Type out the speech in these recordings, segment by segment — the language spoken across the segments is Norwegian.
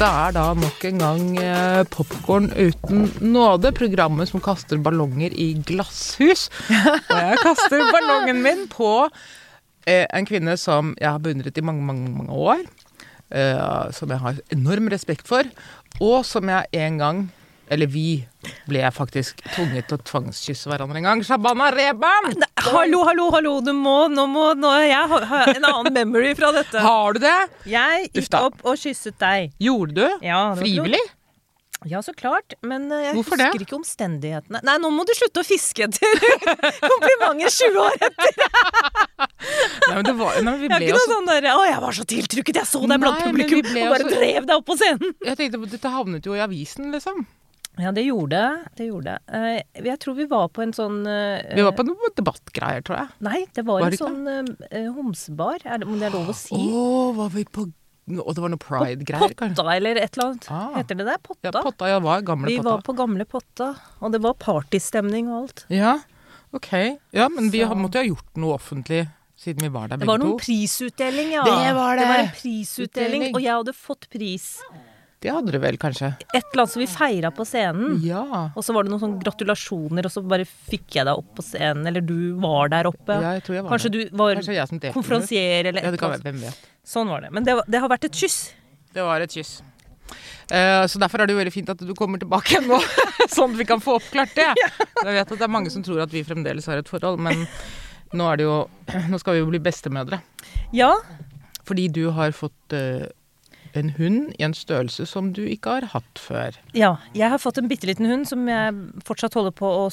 Det er da nok en gang eh, Popkorn uten nåde, programmet som kaster ballonger i glasshus. Og jeg kaster ballongen min på eh, en kvinne som jeg har beundret i mange, mange, mange år. Eh, som jeg har enorm respekt for, og som jeg en gang eller vi ble faktisk tvunget til å tvangskysse hverandre en gang. Shabana Reban! Hallo, hallo, hallo, du må, nå må nå, Jeg har, en annen memory fra dette. Har du det? Jeg gikk Ufta. opp og kysset deg. Gjorde du? Ja, Frivillig? Ja, så klart. Men eh, jeg Hvorfor det? husker ikke omstendighetene. Nei, nå må du slutte å fiske etter komplimenter 20 år etter. Nei, men det var, nei, men vi Jeg har ble ikke jo noe så sånn der, Å, jeg var så tiltrukket, jeg så deg blant publikum og bare også- drev deg opp på scenen. Jeg tenkte Dette havnet jo i avisen, liksom. Ja, det gjorde det. gjorde. Eh, Jeg tror vi var på en sånn eh, Vi var på noen debattgreier, tror jeg. Nei, det var, Var en det sånn uh, homsebar. Det, om det er lov å si? Å, var vi på Og det var noe pride-greier. Potta eller et eller annet. Ah. Heter det det? Potta? Ja, Potta. Ja, var gamle vi Potta. var på gamle Potta, og det var partystemning og alt. Ja, ok. Ja, men vi Så- har- måtte jo ha gjort noe offentlig siden vi var der Det var noen to. prisutdeling, ja. Det var det. Det var en prisutdeling, Utdeling. og jeg hadde fått pris. Det hadde du vel, kanskje? Et eller annet som vi feira på scenen. Ja. Og så var det noen sånne gratulasjoner, og så bare fikk jeg deg opp på scenen, eller du var der oppe. ja jeg tror jeg var Kanskje der. du var Kanskje konferansier eller Ja, et eller annet. Hvem vet. Sånn var det. Men det, var, det har vært et kyss. Det var et kyss. Uh, så derfor er det jo veldig fint at du kommer tilbake igjen nå, sånn at vi kan få oppklart det. Jeg vet at det er mange som tror at vi fremdeles har et forhold, men nå det jo Nå skal vi jo bli bestemødre. Ja. Fordi du har fått eh, en hund i en størrelse som du ikke har hatt før. ja. Jeg har fått en bitte liten hund som jeg fortsatt holder på å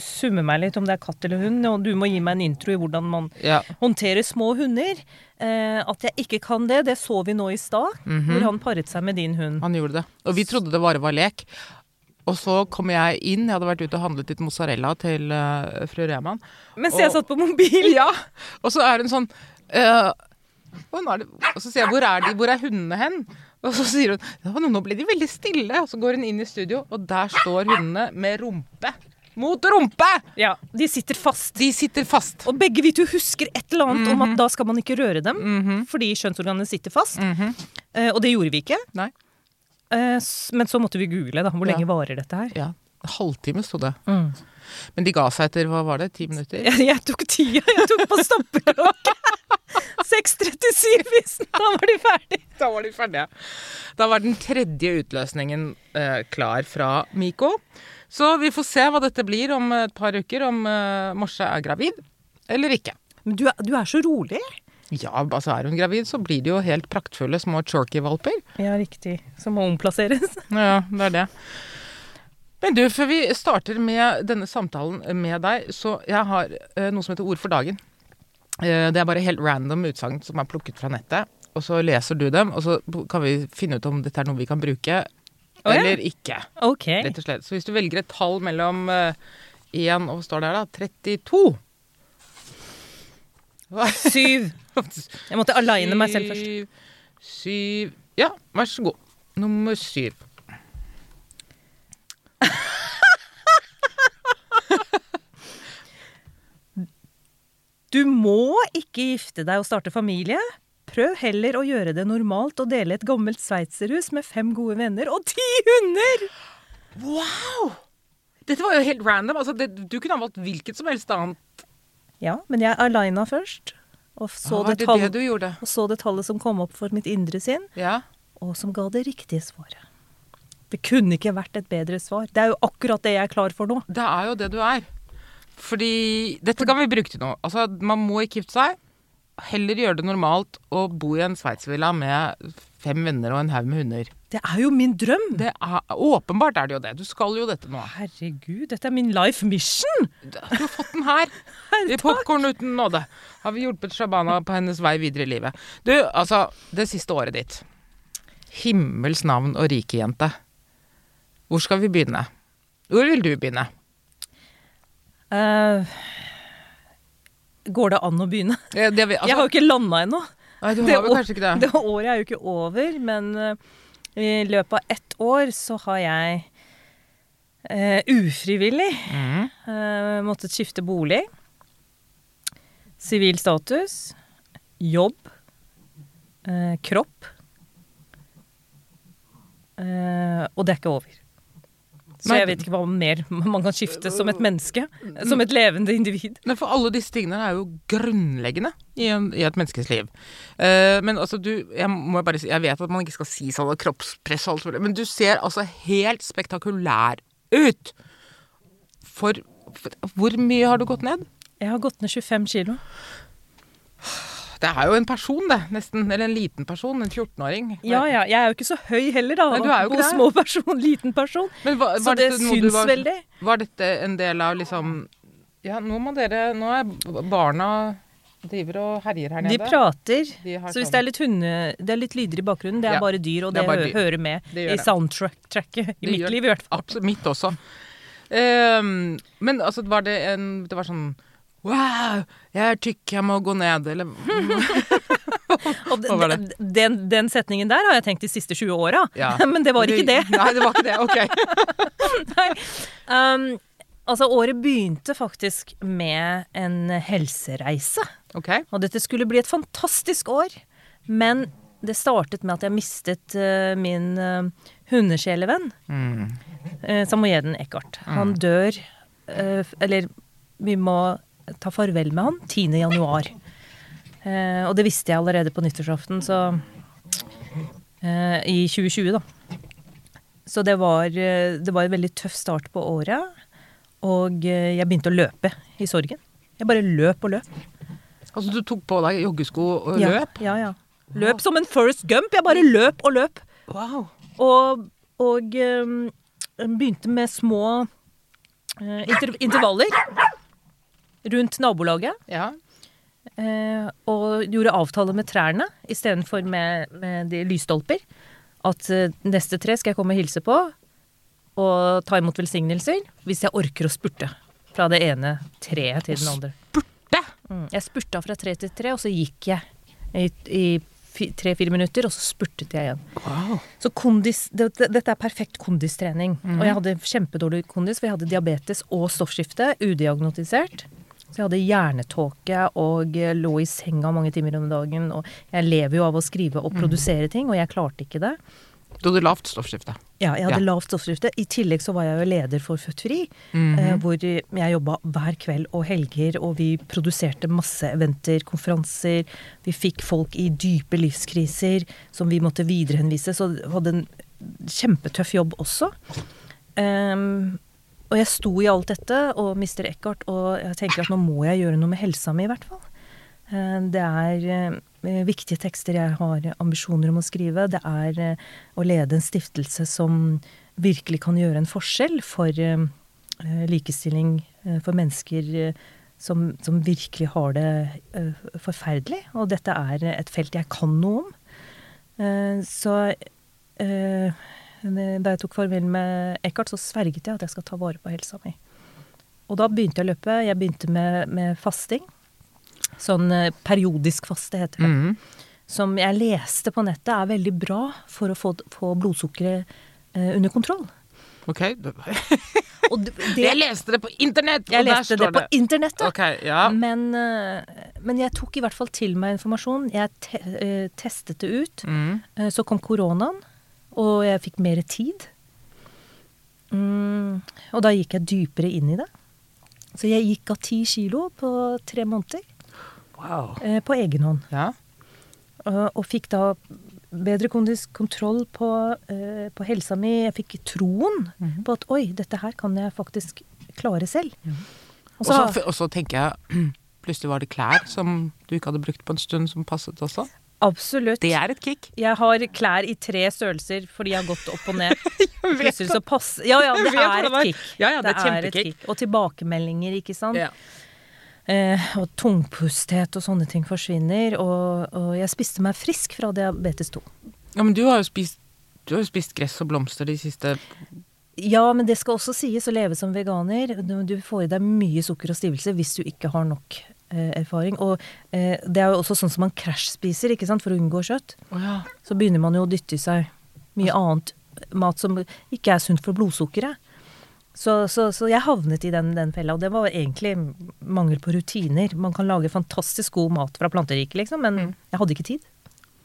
summe meg litt om det er katt eller hund, og du må gi meg en intro i hvordan man Ja. håndterer små hunder. Eh, at jeg ikke kan det, det så vi nå i stad, Mhm. hvor han paret seg med din hund. Han gjorde det. Og vi trodde det bare var lek. Og så kom jeg inn, jeg hadde vært ute og handlet litt mozzarella til uh, fru Reman. Mens Og- jeg satt på mobil. Ja! Og så er hun sånn eh, og, så sier jeg hvor er de, hvor er hundene hen? Og så sier hun nå ble de veldig stille. Og så går hun inn i studio, og der står hundene med rumpe mot rumpe! Ja, De sitter fast. De sitter fast. Og begge vi to husker et eller annet om Mhm. at da skal man ikke røre dem, fordi kjønnsorganene sitter fast. Eh, og det gjorde vi ikke. Nei. Eh, men så måtte vi google da, hvor Ja. lenge varer dette her. Ja, en halvtime sto det. Mm. Men de ga seg etter hva var det, ti minutter? Jeg, jeg tok tida, jeg tok på stoppeklokke. 6.37 hvis da var de ferdig. Da var de ferdige. Da var den tredje utløsningen eh, klar fra Miko. Så vi får se hva dette blir om et par uker, om eh, Morse er gravid eller ikke. Men du du er så rolig. Ja, altså er hun gravid, så blir det jo helt praktfulle små chorky-valper. Ja, riktig. Som må omplasseres. Ja, det er det. Men du, før vi starter med denne samtalen med deg, så jeg har eh, noe som heter Ord for dagen. Eh, det er bare helt random utsagn som er plukket fra nettet. Og så leser du dem, og så kan vi finne ut om dette er noe vi kan bruke Å, ja. eller ikke. Ok. Rett og slett. Så hvis du velger et tall mellom eh, 1 og hva står det her da? 32. Hva? Syv. Jeg måtte aligne meg selv først. Syv Ja, vær så god. Nummer syv. Du må ikke gifte deg og starte familie. Prøv heller å gjøre det normalt og dele et gammelt sveitserhus med fem gode venner og ti hunder! Wow! Dette var jo helt random. Altså, det, du kunne ha valgt hvilket som helst annet. Ja, men jeg alina først. Og så, ah, det det det du gjorde? og så det tallet som kom opp for mitt indre sinn, Ja. og som ga det riktige svaret. Det kunne ikke vært et bedre svar. Det er jo akkurat det jeg er klar for nå. Det er jo det du er. Fordi Dette kan vi bruke til noe. Altså, man må ikke gifte seg. heller gjøre det normalt å bo i en sveitservilla med fem venner og en haug med hunder. Det er jo min drøm! Det er, åpenbart er det jo det. Du skal jo dette nå. Herregud, dette er min life mission! Du har fått den her. I popkorn uten nåde. Har vi hjulpet Shabana på hennes vei videre i livet. Du, altså, det siste året ditt. Himmels navn og rike jente. Hvor skal vi begynne? Hvor vil du begynne? Uh, går det an å begynne? Ja, det, altså, jeg har jo ikke landa ennå. Nei, du det har år- kanskje ikke det. Det året er jo ikke over, men uh, i løpet av ett år så har jeg uh, ufrivillig mm. måttet skifte bolig. Sivil status. Jobb. eh, kropp. Eh, og det er ikke over. Så Nei, jeg vet ikke hva mer man kan skifte som et menneske. Som et levende individ. Nei, for alle disse tingene er jo grunnleggende i, en, i et menneskes liv. Uh, men altså, du Jeg må bare si Jeg vet at man ikke skal si sånn kroppspress og alt mulig, men du ser altså helt spektakulær ut! For, for Hvor mye har du gått ned? Jeg har gått ned 25 kilo. Det er jo en person, det. Nesten. Eller en liten person. En 14-åring. Ja, ja. Jeg er jo ikke så høy heller, da. Nei, du er jo ikke God det. små person, liten person. Men hva, Så var det dette syns var, veldig. Var dette en del av liksom Ja, nå må dere Nå er barna driver og herjer her nede. De prater. De Så hvis sånn- det er litt hunde, det er litt lyder i bakgrunnen, det er Ja, bare dyr, og det det, dyr. hører med Det i det. soundtracket i Det mitt liv, i hvert fall. Absolutt. Mitt også. Um, men altså, var det en Det var sånn Wow, jeg er tykk, jeg må gå ned, eller Og den, den, den setningen der har jeg tenkt de siste 20 åra, Ja. men det var ikke det. Nei, det var ikke det. Ok. Um, altså, året begynte faktisk med en helsereise. Okay. Og dette skulle bli et fantastisk år. Men det startet med at jeg mistet uh, min uh, hundesjelevenn. Mm. Uh, Samoyeden Eckhart. Han dør uh, Eller vi må ta farvel med han 10. januar. Eh, og det visste jeg allerede på nyttårsaften, så eh, I 2020, da. Så det var, eh, det var en veldig tøff start på året. Og eh, jeg begynte å løpe i sorgen. Jeg bare løp og løp. Altså, du tok på deg joggesko og Ja, løp? Ja, ja. Løp som en First Gump. Jeg bare løp og løp. Wow. Og, og um, begynte med små uh, inter intervaller rundt nabolaget. Ja. eh, og gjorde avtale med trærne istedenfor med, med de lysstolper. At eh, neste tre skal jeg komme og hilse på og ta imot velsignelser hvis jeg orker å spurte. Fra det ene treet til den andre. Spurte? Mm. Jeg spurta fra tre til tre, og så gikk jeg i, i tre-fire minutter, og så spurtet jeg igjen. Wow. Så kondis, det, det, dette er perfekt kondistrening. Mm. Og jeg hadde kjempedårlig kondis, for jeg hadde diabetes og stoffskifte, udiagnotisert. Så jeg hadde hjernetåke og eh, lå i senga mange timer om dagen. Og jeg lever jo av å skrive og produsere ting, og jeg klarte ikke det. Du hadde lavt stoffskifte. Ja, jeg hadde Ja. lavt stoffskifte. I tillegg så var jeg jo leder for Født Fri, mm -hmm. hvor jeg jobba hver kveld og helger, og vi produserte masse eventer, konferanser. Vi fikk folk i dype livskriser som vi måtte viderehenvise, så hadde en kjempetøff jobb også. Ehm, og jeg sto i alt dette og mister Eckhart, og jeg tenker at nå må jeg gjøre noe med helsa mi, i hvert fall. Eh, Det er eh, viktige tekster jeg har ambisjoner om å skrive. Det er eh, å lede en stiftelse som virkelig kan gjøre en forskjell for likestilling for mennesker som, som virkelig har det forferdelig. Og dette er et felt jeg kan noe om. Så da jeg tok farvel med Eckhart, så sverget jeg at jeg skal ta vare på helsa mi. Og da begynte jeg å løpe. Jeg begynte med, med fasting. Sånn eh, periodisk faste heter det. Mhm. Som jeg leste på nettet er veldig bra for å få, få blodsukkeret eh, under kontroll. Ok. Og det, Jeg leste det på internett! jeg leste det står på internettet. Okay, ja. Men, eh, men jeg tok i hvert fall til meg informasjon. Jeg te eh, testet det ut. Mm. Så kom koronaen, og jeg fikk mer tid. Mm, og da gikk jeg dypere inn i det. Så jeg gikk av ti kilo på tre måneder Wow. eh, på egen hånd. Ja. Og, og fikk da bedre kontroll på, uh, på helsa mi. Jeg fikk troen på at oi, dette her kan jeg faktisk klare selv. Og Og så, så, og så tenker jeg plutselig var det klær som du ikke hadde brukt på en stund, som passet også. Absolutt. Det er et kick. Jeg har klær i tre størrelser fordi jeg har gått opp og ned. Plutselig så passer Ja, ja, det Jeg vet er et kick. Ja, ja, det er et kjempekick. Og tilbakemeldinger, ikke sant. Ja. Eh, og tungpusthet og sånne ting forsvinner. Og, og jeg spiste meg frisk fra diabetes 2. ja, men du har jo spist du har jo spist gress og blomster de siste Ja, men det skal også sies å leve som veganer. Du får i deg mye sukker og stivelse hvis du ikke har nok erfaring. Og eh, det er jo også sånn som man krasjspiser, ikke sant, for å unngå kjøtt. Oh, ja. Så begynner man jo å dytte i seg mye annet mat som ikke er sunt for blodsukkeret. Så, så, så jeg havnet i den, den fella, og det var egentlig mangel på rutiner. Man kan lage fantastisk god mat fra planteriket, liksom, men jeg hadde ikke tid.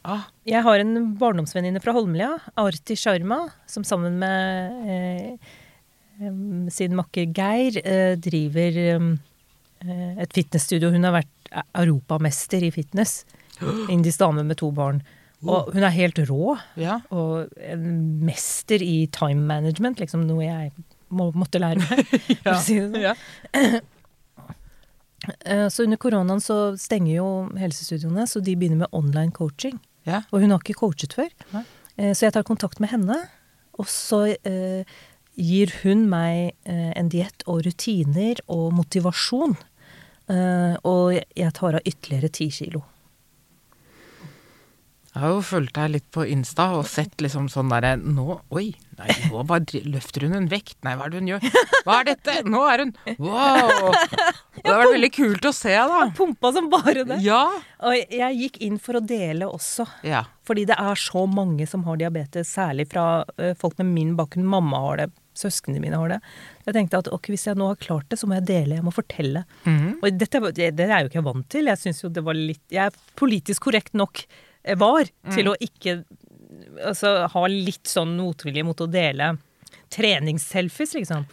Ah, Jeg har en barndomsvenninne fra Holmlia, Arti Sharma, som sammen med eh, sin makker Geir eh, driver eh, et fitnessstudio. Hun har vært europamester i fitness. Indisk dame med to barn. Og hun er helt rå. ja. Og en mester i time management, liksom noe jeg må, måtte lære meg. for å si det sånn. ja. Eh, Så under koronaen så stenger jo helsestudioene, så de begynner med online coaching. ja. Og hun har ikke coachet før. Nei. Eh, Så jeg tar kontakt med henne, og så eh, gir hun meg eh, en diett og rutiner og motivasjon. Eh, og jeg tar av ytterligere ti kilo. Jeg har jo fulgt deg litt på Insta og sett liksom sånn derre Nå Oi, nei, nå bare løfter hun en vekt. Nei, hva er det hun gjør? Hva er dette? Nå er hun Wow! Det har vært veldig kult å se, da. Pumpa som bare det. Ja. Og jeg gikk inn for å dele også. Ja. Fordi det er så mange som har diabetes, særlig fra eh, folk med min bakgrunn. Mamma har det, søsknene mine har det. Jeg tenkte at ok, hvis jeg nå har klart det, så må jeg dele, jeg må fortelle. Mhm. Og dette, det, det er jeg jo ikke vant til. Jeg syns jo det var litt Jeg er politisk korrekt nok eh, var til å ikke altså, ha litt sånn motvilje mot å dele treningsselfies, liksom.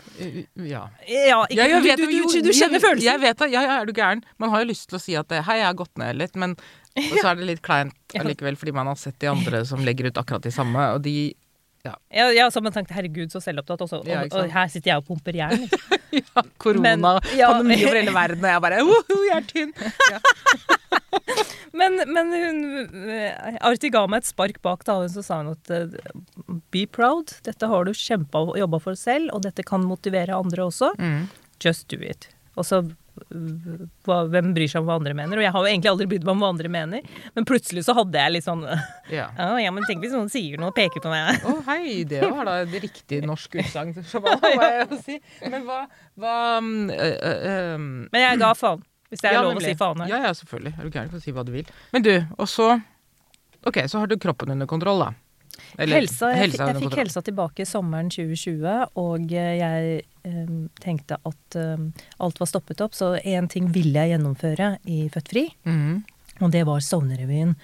ja. Ja, ikke, Ja, jeg vet du, du, du, jeg, følelsen? Jeg vet det. Ja, ja, er du gæren? Man har jo lyst til å si at det, hei, jeg har gått ned litt, men så er det litt kleint allikevel, fordi man har sett de andre som legger ut akkurat de samme, og de Ja, ja, så man tenkte herregud, så selvopptatt også. Og, Ja, og her sitter jeg og pumper jern. Ja, korona, Men- ja. pandemi over hele verden, og jeg bare Woho, jeg er tynn! Men, men hun eh, Arti ga meg et spark bak, da, og så sa hun at eh, be proud. Dette har du kjempa og jobba for selv, og dette kan motivere andre også. Mm. Just do it. Og så hva, hvem bryr seg om hva andre mener? Og jeg har jo egentlig aldri brydd meg om hva andre mener, men plutselig så hadde jeg litt sånn Ja. oh, ja men tenk hvis noen sier noe og peker på meg. Å hei, det var da et riktig norsk utsagn. Så hva må jeg si? Men hva, hva øh, øh, um, Men jeg ga faen. Hvis det er ja, lov å si faen her. Ja, ja, selvfølgelig. Er du gæren for å si hva du vil. Men du, og så Ok, så har du kroppen under kontroll, da. Eller, Helsa, jeg, helsa fikk- jeg fikk helsa tilbake sommeren 2020, og eh, jeg tenkte at eh, alt var stoppet opp, så én ting ville jeg gjennomføre i Født Fri, mm. og det var Stovnerrevyen.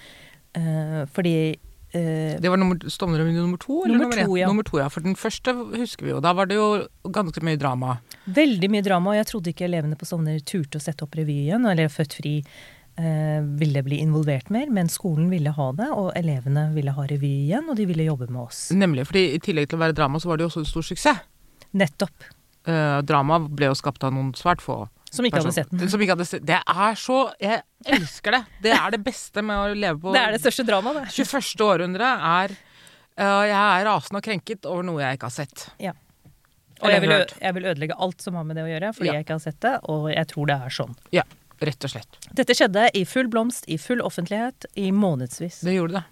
Eh, fordi eh, Det var nummer, Stovnerevyen nummer to? Nummer nummer, to, ja. nummer to, ja. For den første husker vi jo. Da var det jo ganske mye drama. Veldig mye drama, og jeg trodde ikke elevene på Stovner turte å sette opp revy igjen, eller Født Fri eh, ville bli involvert mer, men skolen ville ha det, og elevene ville ha revy igjen, og de ville jobbe med oss. Nemlig, fordi i tillegg til å være drama, så var det jo også en stor suksess. Nettopp. Eh, drama ble jo skapt av noen svært få. Som ikke hadde sett den. Som ikke hadde sett Det er så Jeg elsker det. Det er det beste med å leve på Det er det største dramaet, det. 21. århundre. Er uh, Jeg er rasende og krenket over noe jeg ikke har sett. Ja. Og jeg vil, jeg vil ødelegge alt som har med det å gjøre, fordi Ja. jeg ikke har sett det, og jeg tror det er sånn. Ja, rett og slett. Dette skjedde i full blomst, i full offentlighet, i månedsvis. Det gjorde det.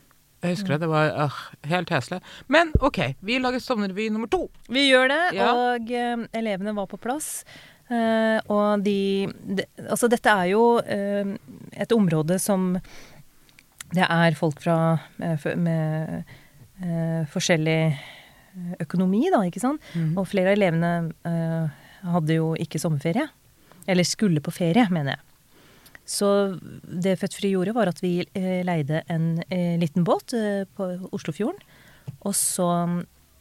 Jeg husker det. Det var uh, helt heslig. Men OK, vi lager Stovnerrevy nummer to. Vi gjør det, Ja. og uh, elevene var på plass. Uh, og de, de Altså, dette er jo eh, et område som Det er folk fra med forskjellig økonomi, da, ikke sant. Og flere av elevene hadde jo ikke sommerferie. Eller skulle på ferie, mener jeg. Så det Født Fri gjorde, var at vi eh, leide en eh, liten båt eh, på Oslofjorden. Og så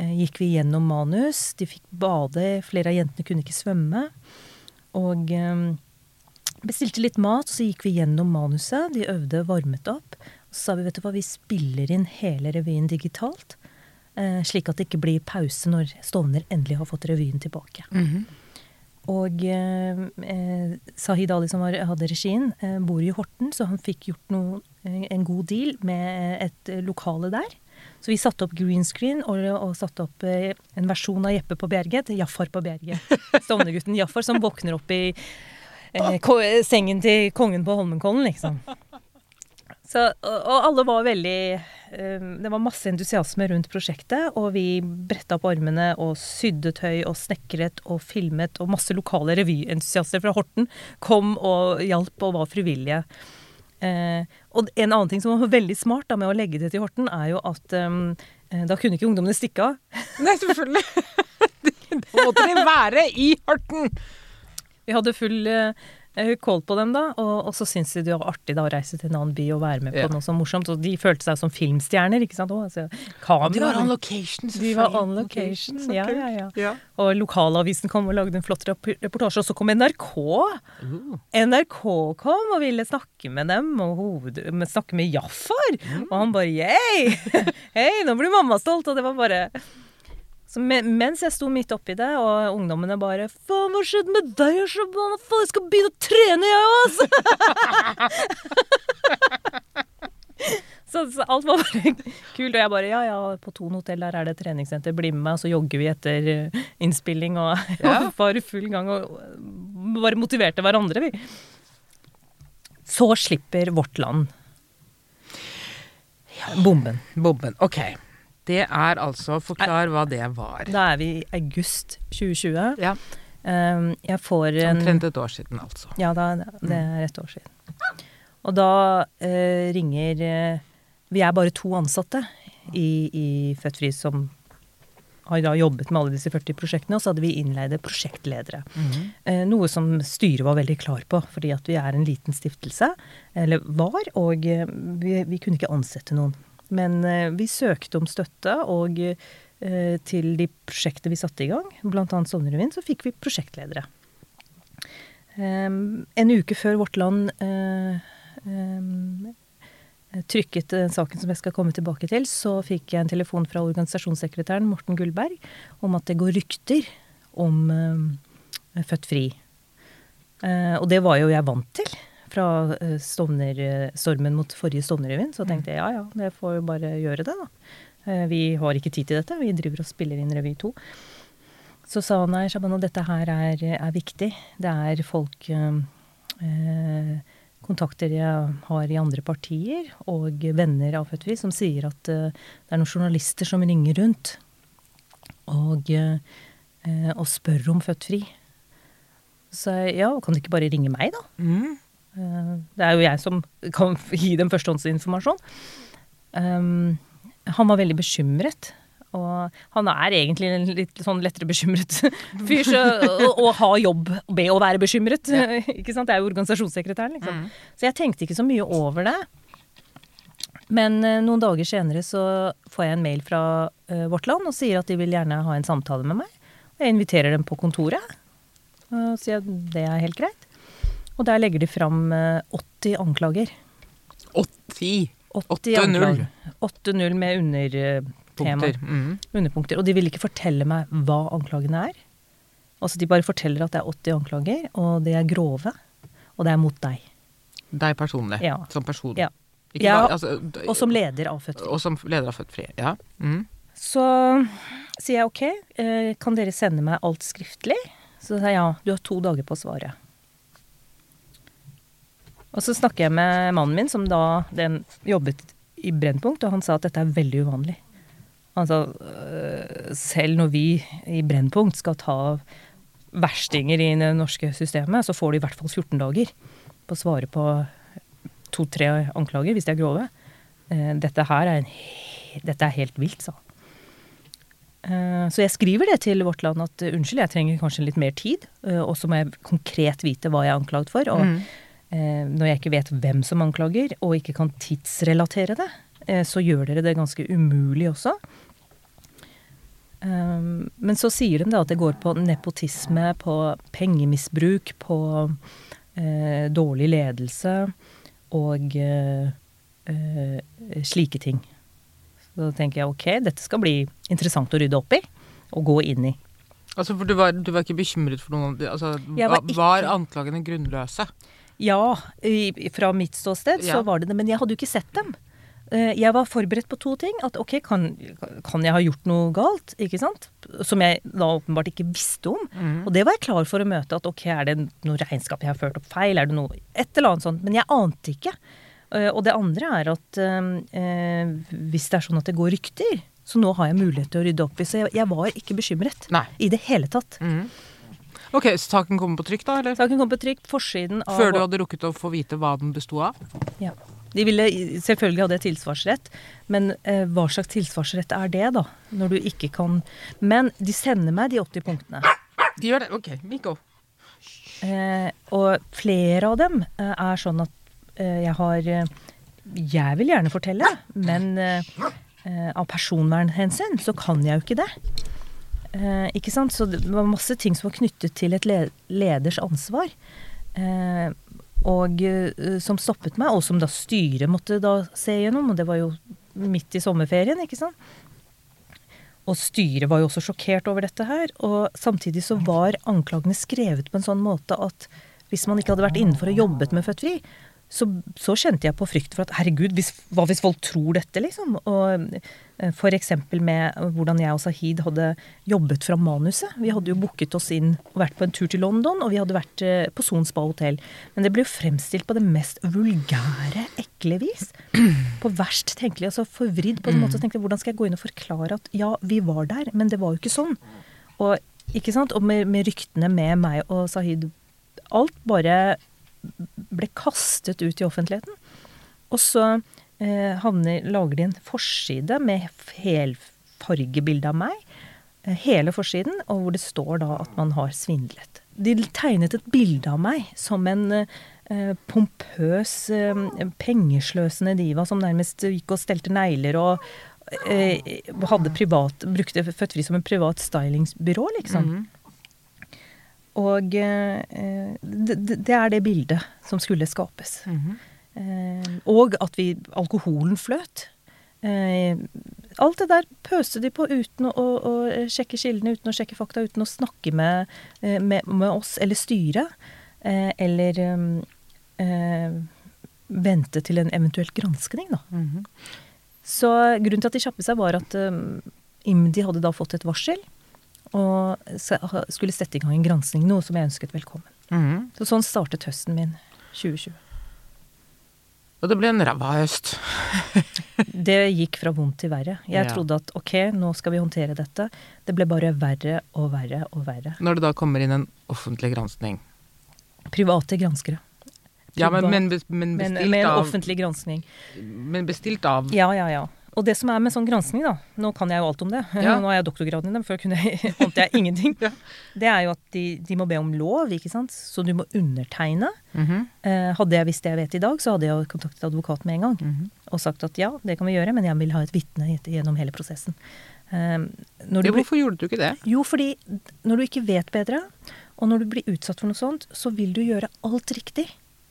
gikk vi gjennom manus. De fikk bade. Flere av jentene kunne ikke svømme. Og bestilte litt mat, og så gikk vi gjennom manuset. De øvde, varmet opp. Og så sa vi vet du hva, vi spiller inn hele revyen digitalt. Slik at det ikke blir pause når Stovner endelig har fått revyen tilbake. Og eh, eh, Sahid Ali, som var, hadde regien, eh, bor i Horten, så han fikk gjort noe, eh, en god deal med et eh, lokale der. Så vi satte opp green screen og, og satte opp eh, en versjon av Jeppe på Bjerget til Jaffar på Bjerget. Stovnergutten Jaffar som våkner opp i sengen til kongen på Holmenkollen, liksom. Så, og, alle var veldig eh, Det var masse entusiasme rundt prosjektet, og vi bretta opp armene og sydde tøy og snekret og filmet, og masse lokale revyentusiaster fra Horten kom og hjalp og var frivillige. Eh, og en annen ting som var veldig smart da, med å legge det til Horten, er jo at eh, da kunne ikke ungdommene stikke av. Nei, selvfølgelig. da måtte de være i Horten. Vi hadde full eh, kål på dem da, og, og så syntes de det var artig da å reise til en annen by og være med på Ja. noe så morsomt. Og de følte seg som filmstjerner, ikke sant. Og, altså, kamera, De var on location, De var on location, ja, ja, ja. Og lokalavisen kom og lagde en flott reportasje, og så kom NRK. NRK kom og ville snakke med dem, og hoved, snakke med Jaffar. Og han bare yeah! Hei, nå blir mamma stolt! Og det var bare så mens jeg sto midt oppi det, og ungdommene bare 'Faen, hva skjedde med deg, Shabana? Faen, jeg skal begynne å trene, jeg òg!' Så, så alt var bare kult. Og jeg bare ja, ja, på Thon hotell der er det treningssenter, bli med meg, og så jogger vi etter eh, innspilling og, Ja. og var i full gang og bare motiverte hverandre, vi. Så slipper Vårt Land bomben. Bomben. Ok. Det er altså Forklar hva det var. Da er vi i august 2020. Ja. Um, jeg får en Omtrent et år siden, altså. Ja, da, det er et år siden. Og da eh, ringer eh, Vi er bare to ansatte i, i Født Fri som har da jobbet med alle disse 40 prosjektene, og så hadde vi innleide prosjektledere. eh, noe som styret var veldig klar på, fordi at vi er en liten stiftelse, eller var, og vi, vi kunne ikke ansette noen. Men eh, vi søkte om støtte, og eh, til de prosjektene vi satte i gang, bl.a. Sovnerevyen, så fikk vi prosjektledere. Um, en uke før Vårt Land eh, um, trykket saken som jeg skal komme tilbake til, så fikk jeg en telefon fra organisasjonssekretæren Morten Gullberg om at det går rykter om eh, Født Fri. Og det var jo jeg vant til fra eh, Stovner, eh, stormen mot forrige Stovner-revyen, Så tenkte jeg ja ja, det får jo bare gjøre det, da. Eh, vi har ikke tid til dette, vi driver og spiller inn revy 2. Så sa han nei, Shabana, dette her er, er viktig. Det er folk eh, kontakter jeg har i andre partier, og venner av Født som sier at eh, det er noen journalister som ringer rundt og, eh, og spør om Født Fri. Så jeg, ja, kan du ikke bare ringe meg, da? Mm. Eh, Det er jo jeg som kan gi dem førstehåndsinformasjon. Um, han var veldig bekymret. Og han er egentlig en litt sånn lettere bekymret fyr, så, å, har jobb med å være bekymret. ikke sant? Det er jo organisasjonssekretæren, liksom. Så jeg tenkte ikke så mye over det. Men uh, noen dager senere så får jeg en mail fra uh, Vårt Land og sier at de vil gjerne ha en samtale med meg. Og jeg inviterer dem på kontoret. Og sier at det er helt greit. Og der legger de fram eh, 80 anklager. 80 80 8-0 anklager. 8-0 med undertema. Mm. Underpunkter. Og de vil ikke fortelle meg hva anklagene er. Altså De bare forteller at det er 80 anklager, og de er grove. Og det er mot deg. Deg personlig. Ja. Som person. Ja. Ja, bare, altså, Og som leder av Født Fri. og som leder av Født Fri. Ja. Mm. Så sier jeg ok, eh, kan dere sende meg alt skriftlig? Så sier jeg ja, du har to dager på å svare. Og så snakker jeg med mannen min, som da den jobbet i Brennpunkt, og han sa at dette er veldig uvanlig. Han sa øh, selv når vi i Brennpunkt skal ta verstinger i det norske systemet, så får de i hvert fall 14 dager på å svare på to-tre anklager, hvis de er grove. Eh, Dette her er, en, dette er helt vilt, sa han. Eh, Så jeg skriver det til Vårt Land at unnskyld, jeg trenger kanskje litt mer tid, eh, og så må jeg konkret vite hva jeg er anklaget for. Og eh, når jeg ikke vet hvem som anklager, og ikke kan tidsrelatere det, eh, så gjør dere det ganske umulig også. Um, men så sier de da at det går på nepotisme, på pengemisbruk, på eh, dårlig ledelse og eh, eh, slike ting. Så da tenker jeg ok, dette skal bli interessant å rydde opp i og gå inn i. Altså, for du var, du var ikke bekymret for noen altså, var var, ikke- var anklagene grunnløse? Ja, i, fra mitt ståsted Ja. så var det det, men jeg hadde jo ikke sett dem. Eh, Jeg var forberedt på to ting. At ok, kan, kan jeg ha gjort noe galt? Ikke sant? Som jeg da åpenbart ikke visste om. Mm. Og det var jeg klar for å møte. At ok, er det noe regnskap jeg har ført opp feil? Er det noe Et eller annet sånt. Men jeg ante ikke. Eh, Og det andre er at eh, eh, hvis det er sånn at det går rykter, så nå har jeg mulighet til å rydde opp i. Så jeg, jeg var ikke bekymret. Nei. I det hele tatt. Ok, så saken kommer på trykk, da? eller? Saken kom på trykk, forsiden av Før du hadde rukket å få vite hva den besto av? Ja. De ville selvfølgelig hadde tilsvarsrett, men eh, hva slags tilsvarsrett er det, da? Når du ikke kan Men de sender meg de 80 punktene. De gjør det? Ok, Mikko. Eh, og flere av dem eh, er sånn at eh, jeg har eh, Jeg vil gjerne fortelle, men eh, eh, av personvernhensyn så kan jeg jo ikke det. Eh, ikke sant? Så det var masse ting som var knyttet til et leders ansvar. Eh, og eh, som stoppet meg, og som da styret måtte da se gjennom. Og det var jo midt i sommerferien, ikke sant. Og styret var jo også sjokkert over dette her. Og samtidig så var anklagene skrevet på en sånn måte at hvis man ikke hadde vært innenfor og jobbet med Født Fri, så, så kjente jeg på frykt for at herregud, hvis, hva hvis folk tror dette, liksom? Og eh, eksempel med hvordan jeg og Sahid hadde jobbet fra manuset. Vi hadde jo booket oss inn og vært på en tur til London, og vi hadde vært eh, på Son Spa hotell. Men det ble jo fremstilt på det mest vulgære, ekle vis. På verst tenkelig, altså forvridd på en måte. Så tenkte jeg, hvordan skal jeg gå inn og forklare at ja, vi var der, men det var jo ikke sånn. Og, ikke sant? og med, med ryktene med meg og Sahid Alt bare ble kastet ut i offentligheten. Og så eh, havner, lager de en forside med helfargebilde av meg. Eh, hele forsiden, og hvor det står da at man har svindlet. De tegnet et bilde av meg som en eh, pompøs, eh, pengesløsende diva som nærmest gikk og stelte negler og eh, hadde privat, brukte Fødtfri som en privat stylingsbyrå, liksom. Og eh, det, det er det bildet som skulle skapes. eh, og at vi Alkoholen fløt. Eh, alt det der pøste de på uten å, å, sjekke kildene, uten å sjekke fakta, uten å snakke med, eh, med, med oss eller styret. Eh, eller eh, eh, vente til en eventuell granskning, da. Så grunnen til at de kjappet seg, var at um, IMDi hadde da fått et varsel. Og skulle sette i gang en granskning, noe som jeg ønsket velkommen. Mhm. Så sånn startet høsten min 2020. Og det ble en ræva høst. Det gikk fra vondt til verre. Jeg Ja. trodde at ok, nå skal vi håndtere dette. Det ble bare verre og verre og verre. Når det da kommer inn en offentlig granskning. Private granskere. Ja, men, men, men bestilt med en offentlig granskning. Men bestilt av Ja, ja, ja. Og det som er med sånn granskning, da, nå kan jeg jo alt om det, Ja. nå har jeg doktorgraden i dem, før kunne jeg, ante jeg ingenting, Ja. det er jo at de, de må be om lov, ikke sant, så du må undertegne. Mhm. Eh, hadde jeg visst det jeg vet i dag, så hadde jeg kontaktet advokat med en gang. Mhm. Og sagt at ja, det kan vi gjøre, men jeg vil ha et vitne gjennom hele prosessen. Eh, når du Ja, hvorfor gjorde du ikke det? jo, fordi når du ikke vet bedre, og når du blir utsatt for noe sånt, så vil du gjøre alt riktig.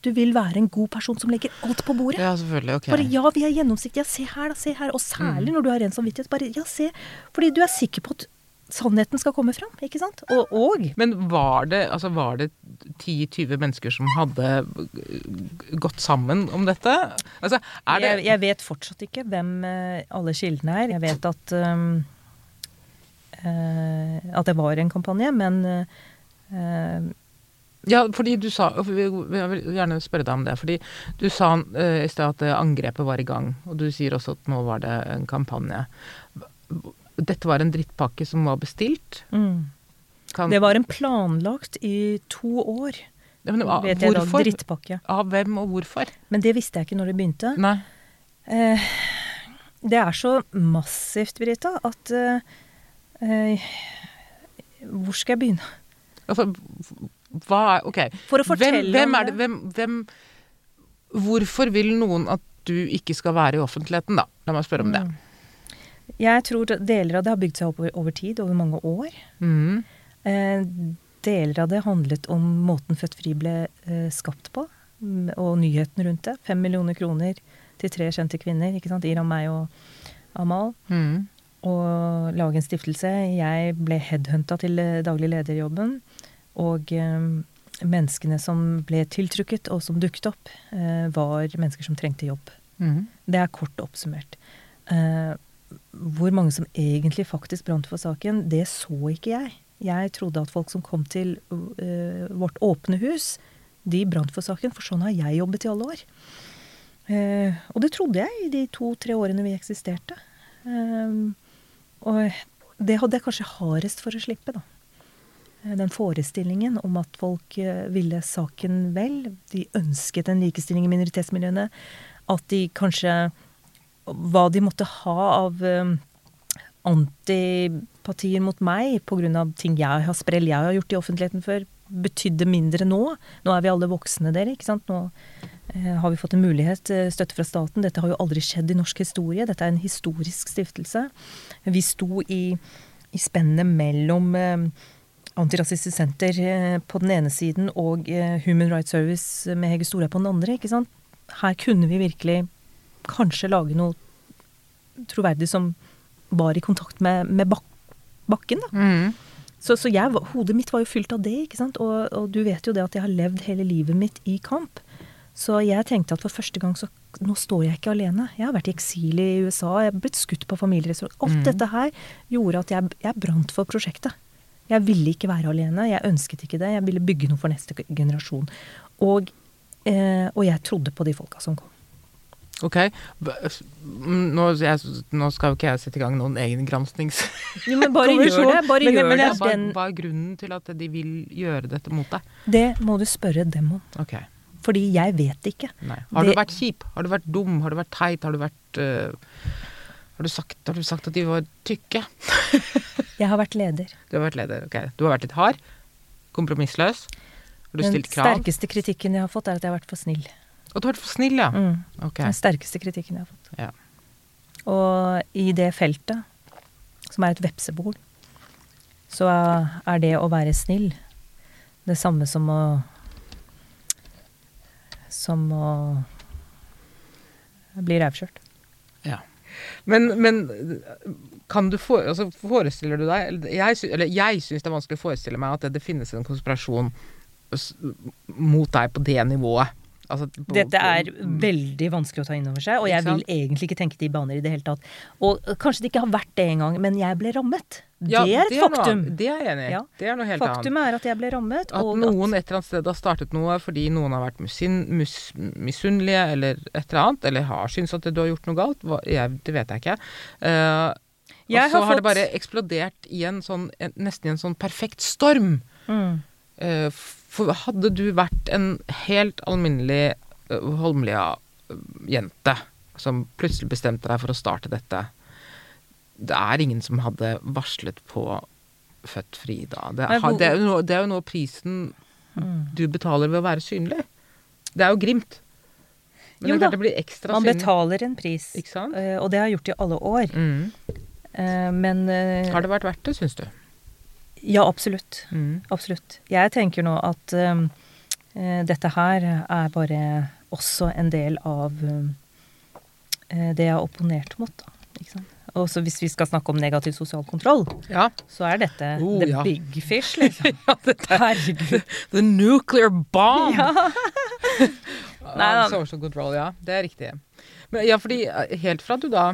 Du vil være en god person som legger alt på bordet. Ja, selvfølgelig. Ok. Bare ja, vi er gjennomsiktige. Ja, se her, da. Se her. Og særlig når du har ren samvittighet. Bare ja, se. Fordi du er sikker på at sannheten skal komme fram. Ikke sant? Og, og Men var det, altså var det 10-20 mennesker som hadde gått sammen om dette? Altså, er det jeg, jeg vet fortsatt ikke hvem eh, alle kildene er. Jeg vet at um, uh, at det var en kampanje, men eh, Ja, fordi du sa Jeg vil gjerne spørre deg om det. Fordi du sa eh, i sted at eh, angrepet var i gang, og du sier også at nå var det en kampanje. Dette var en drittpakke som var bestilt? mm. Kan, Det var en planlagt i to år, Ja, men, ah, vet jeg da. Drittpakke. Av hvem og hvorfor? Men det visste jeg ikke når det begynte. Nei. Eh, det er så massivt, Brita, at eh, eh, Hvor skal jeg begynne? Altså, hva er Ok. For å fortelle hvem, hvem er det hvem, hvem Hvorfor vil noen at du ikke skal være i offentligheten, da? La meg spørre om det. Mm. Jeg tror deler av det har bygd seg opp over, over tid, over mange år. Mm. Eh, deler av det handlet om måten Født Fri ble eh, skapt på, og nyheten rundt det. Fem millioner kroner til tre kjente kvinner, ikke sant? Iram, meg og Amal. Mm. Og lage en stiftelse. Jeg ble headhunta til eh, daglig lederjobben. Og eh, menneskene som ble tiltrukket, og som dukket opp, eh, var mennesker som trengte jobb. Mm. Det er kort oppsummert. Eh, hvor mange som egentlig faktisk brant for saken, det så ikke jeg. Jeg trodde at folk som kom til vårt åpne hus, de brant for saken, for sånn har jeg jobbet i alle år. Eh, og det trodde jeg i de to-tre årene vi eksisterte. Og det hadde jeg kanskje hardest for å slippe, da. Eh, Den forestillingen om at folk eh, ville saken vel. De ønsket en likestilling i minoritetsmiljøene. At de kanskje Hva de måtte ha av eh, antipatier mot meg pga. ting jeg har sprell jeg har gjort i offentligheten før, betydde mindre nå. Nå er vi alle voksne, dere. ikke sant? Nå har vi fått en mulighet, støtte fra staten. Dette har jo aldri skjedd i norsk historie. Dette er en historisk stiftelse. Vi sto i, i spennet mellom eh, Antirasistisk Senter eh, på den ene siden og eh, Human Rights Service med Hege Storhaug på den andre. ikke sant? Her kunne vi virkelig kanskje lage noe troverdig som var i kontakt med, med bak bakken. da. Mm. Så, så jeg, hodet mitt var jo fylt av det, ikke sant. Og, og du vet jo det at jeg har levd hele livet mitt i kamp. Så jeg tenkte at for første gang så Nå står jeg ikke alene. Jeg har vært i eksil i USA, jeg har blitt skutt på familierestaurant. Alt dette her gjorde at jeg, jeg brant for prosjektet. Jeg ville ikke være alene. Jeg ønsket ikke det. Jeg ville bygge noe for neste generasjon. Og, eh, og jeg trodde på de folka som kom. Ok. Mm, Nå, jeg, nå skal jo ikke jeg sette i gang noen egen gransknings... Jo, men bare gjør det. Bare men, gjør men det. hva, hva er grunnen til at de vil gjøre dette mot deg? det må du spørre dem om. Okay. Fordi jeg vet ikke. Nei. Har du vært kjip? Har du vært dum? Har du vært teit? Har du vært øh, har, du sagt, har du sagt at de var tykke? Jeg har vært leder. Du har vært leder. ok. Du har vært litt hard. Kompromissløs. Har du Den stilt krav? sterkeste kritikken jeg har fått, er at jeg har vært for snill. Og du har vært for snill, ja. Mm. Ok. Den sterkeste kritikken jeg har fått. Ja. Og i det feltet, som er et vepsebol, så er det å være snill det samme som å Som å bli rævkjørt. Ja. Men, men kan du for, altså, forestiller du deg jeg, eller jeg syns det er vanskelig å forestille meg at det, det finnes en konspirasjon mot deg på det nivået. Altså, på- Dette er veldig vanskelig å ta inn over seg, og jeg vil egentlig ikke tenke de baner i det hele tatt. Og kanskje det ikke har vært det engang, men jeg ble rammet. Ja, det er et noe faktum. Noe, Det er jeg enig i. Ja. Det er noe helt Faktum annet. er at jeg ble rammet. At og noen et eller annet sted har startet noe fordi noen har vært misunnelige eller et eller annet, eller har syntes at du har gjort noe galt. Jeg, det vet jeg ikke. Uh, Jeg og så har har, det bare eksplodert i en sånn, en, nesten i en sånn perfekt storm. Mm. Uh, For hadde du vært en helt alminnelig uh, Holmlia-jente som plutselig bestemte deg for å starte dette Det er ingen som hadde varslet på Født fri da. Det, har, det, er, jo noe, det er jo noe prisen du betaler ved å være synlig. Det er jo grimt. Men Jo det, det blir ekstra Man synlig. betaler en pris, Ikke sant? eh, og det har jeg gjort i alle år. Mm. Eh, Men eh, Har det vært verdt det, syns du? ja, absolutt. Mm. Absolutt. Jeg tenker nå at eh, eh, dette her er bare også en del av um, det jeg har opponert mot. Da. Ikke sant? Og så hvis vi skal snakke om negativ sosial kontroll, Ja. så er dette Oh, the ja. big fish, liksom. ja dette er. The nuclear bomb! Ja. Nei, da. Social control, ja. Det er riktig. Men, ja, fordi eh, helt fra du da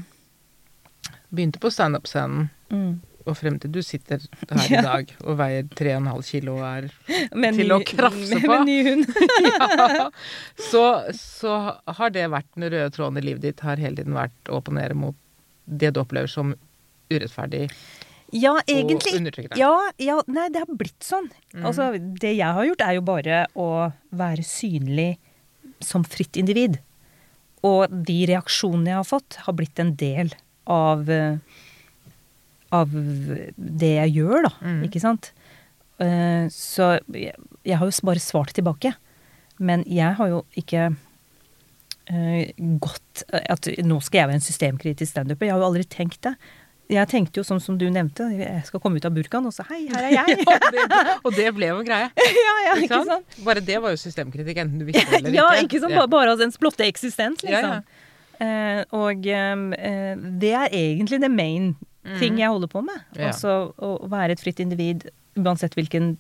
begynte på standup-scenen, Mm. og frem til du sitter her i dag og veier 3,5 kilo og er men Til ny- å krafse på. Med ny hund. ja, så, så har det vært den røde tråden i livet ditt, har hele tiden vært å opponere mot det du opplever som urettferdig Ja, egentlig. Ja, ja, nei, det har blitt sånn. Mm. Altså, det jeg har gjort, er jo bare å være synlig som fritt individ. Og de reaksjonene jeg har fått, har blitt en del av eh, av det jeg gjør, da. Mm. Ikke sant? Eh, Så jeg har jo bare svart tilbake. Men jeg har jo ikke eh, gått at nå skal jeg være en systemkritisk standuper. Jeg har jo aldri tenkt det. Jeg tenkte jo sånn som du nevnte, jeg skal komme ut av burkaen og så hei, her er jeg. Ja, det, og det ble jo greia. ja, ja, Ikke ikke sant? sant? Bare det var jo systemkritikk, enten du visste det eller Ja, ikke. ikke sant? Ja. Bare, bare av dens blotte eksistens, Ja, liksom. Eh, og eh, det er egentlig the main ting jeg holder på med. Ja. Altså å være et fritt individ uansett hvilken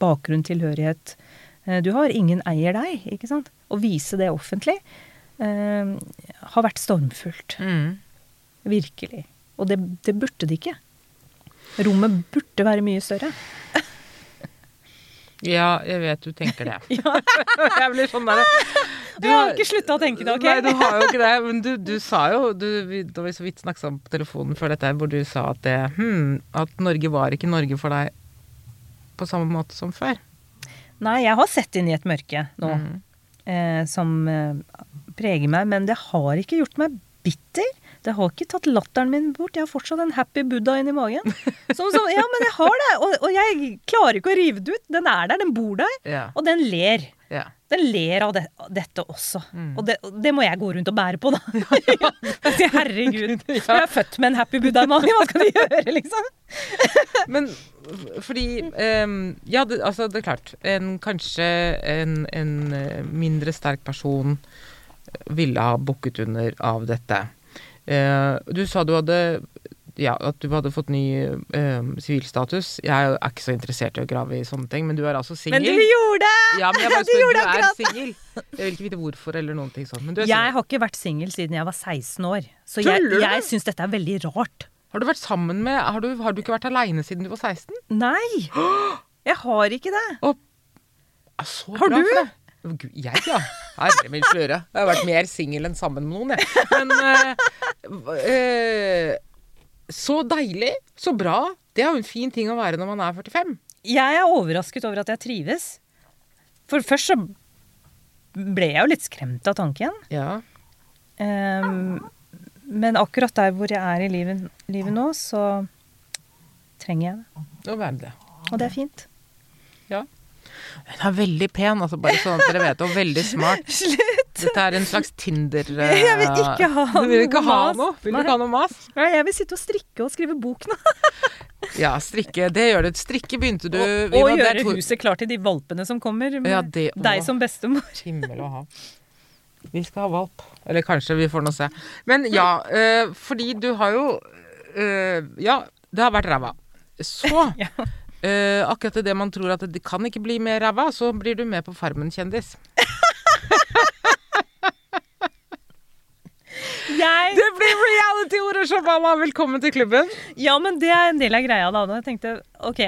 bakgrunn, tilhørighet eh, du har. Ingen eier deg, ikke sant. Å vise det offentlig eh, har vært stormfullt. Mm. Virkelig. Og det, det burde det ikke. Rommet burde være mye større. Ja, jeg vet du tenker det. jeg blir sånn der Du Jeg har ikke slutta å tenke det, ok? Nei, du har jo ikke det. Men du, du sa jo du, Da vi så vidt snakket sammen på telefonen før dette, hvor du sa at det hmm, At Norge var ikke Norge for deg på samme måte som før. Nei, jeg har sett inn i et mørke nå Mm. eh, som eh, preger meg, men det har ikke gjort meg bitter. Det har ikke tatt latteren min bort. Jeg har fortsatt en happy buddha inni magen. Som, som, ja, men jeg har det, og, og jeg klarer ikke å rive det ut. Den er der, den bor der, Yeah. og den ler. Yeah. Den ler av det, dette også. Mm. Og det, det må jeg gå rundt og bære på, da. Ja, Herregud. Jeg er født med en happy buddha i magen, hva skal du gjøre, liksom? Men fordi um, Ja, det, altså, det er klart. En, kanskje en, en eh, mindre sterk person ville ha bukket under av dette. Eh, du sa du hadde ja, at du hadde fått ny sivilstatus. sivilstatus. jeg er ikke så interessert i å grave i sånne ting, men du er altså Men du gjorde det! Ja, men jeg bare Du spør, gjorde du er det. singel. Jeg vil ikke vite hvorfor eller noen ting sånn. Men du er Jeg har ikke vært singel siden jeg var 16 år. Så jeg, jeg syns dette er veldig rart. Har du vært sammen med Har du, har du ikke vært aleine siden du var 16? Nei! Jeg har ikke det. Ja, så Har du? for deg. Gud, Jeg, ja. Herre min sløre. Jeg har vært mer singel enn sammen med noen, jeg. Men eh, eh, Så deilig. Så bra. Det er jo en fin ting å være når man er 45. Jeg er overrasket over at jeg trives. For først så ble jeg jo litt skremt av tanken. Ja. Um, men akkurat der hvor jeg er i livet, livet nå, så trenger jeg det. Og det er fint. Hun er veldig pen, altså bare sånn at dere vet det. Og veldig smart. Slutt! Dette er en slags Tinder Uh, Jeg vil ikke ha Du vil ikke noe ha noe? Vil du ikke ha noe mas? Nei, Jeg vil sitte og strikke og skrive bok nå. Ja, strikke. Det gjør du. Strikke begynte du Og, vi og gjøre to- huset klart til de valpene som kommer. Med Ja, det deg som bestemor. Himmel og hav. Vi skal ha valp. Eller kanskje, vi får nå se. Men ja, eh, fordi du har jo eh, Ja, det har vært ræva. Så Ja. Eh, akkurat det man tror at det kan ikke bli mer ræva, så blir du med på Farmen kjendis. Jeg, Det blir reality-ordet, Shabana! Velkommen til klubben. ja, men det er en del av greia da. Jeg tenkte ok,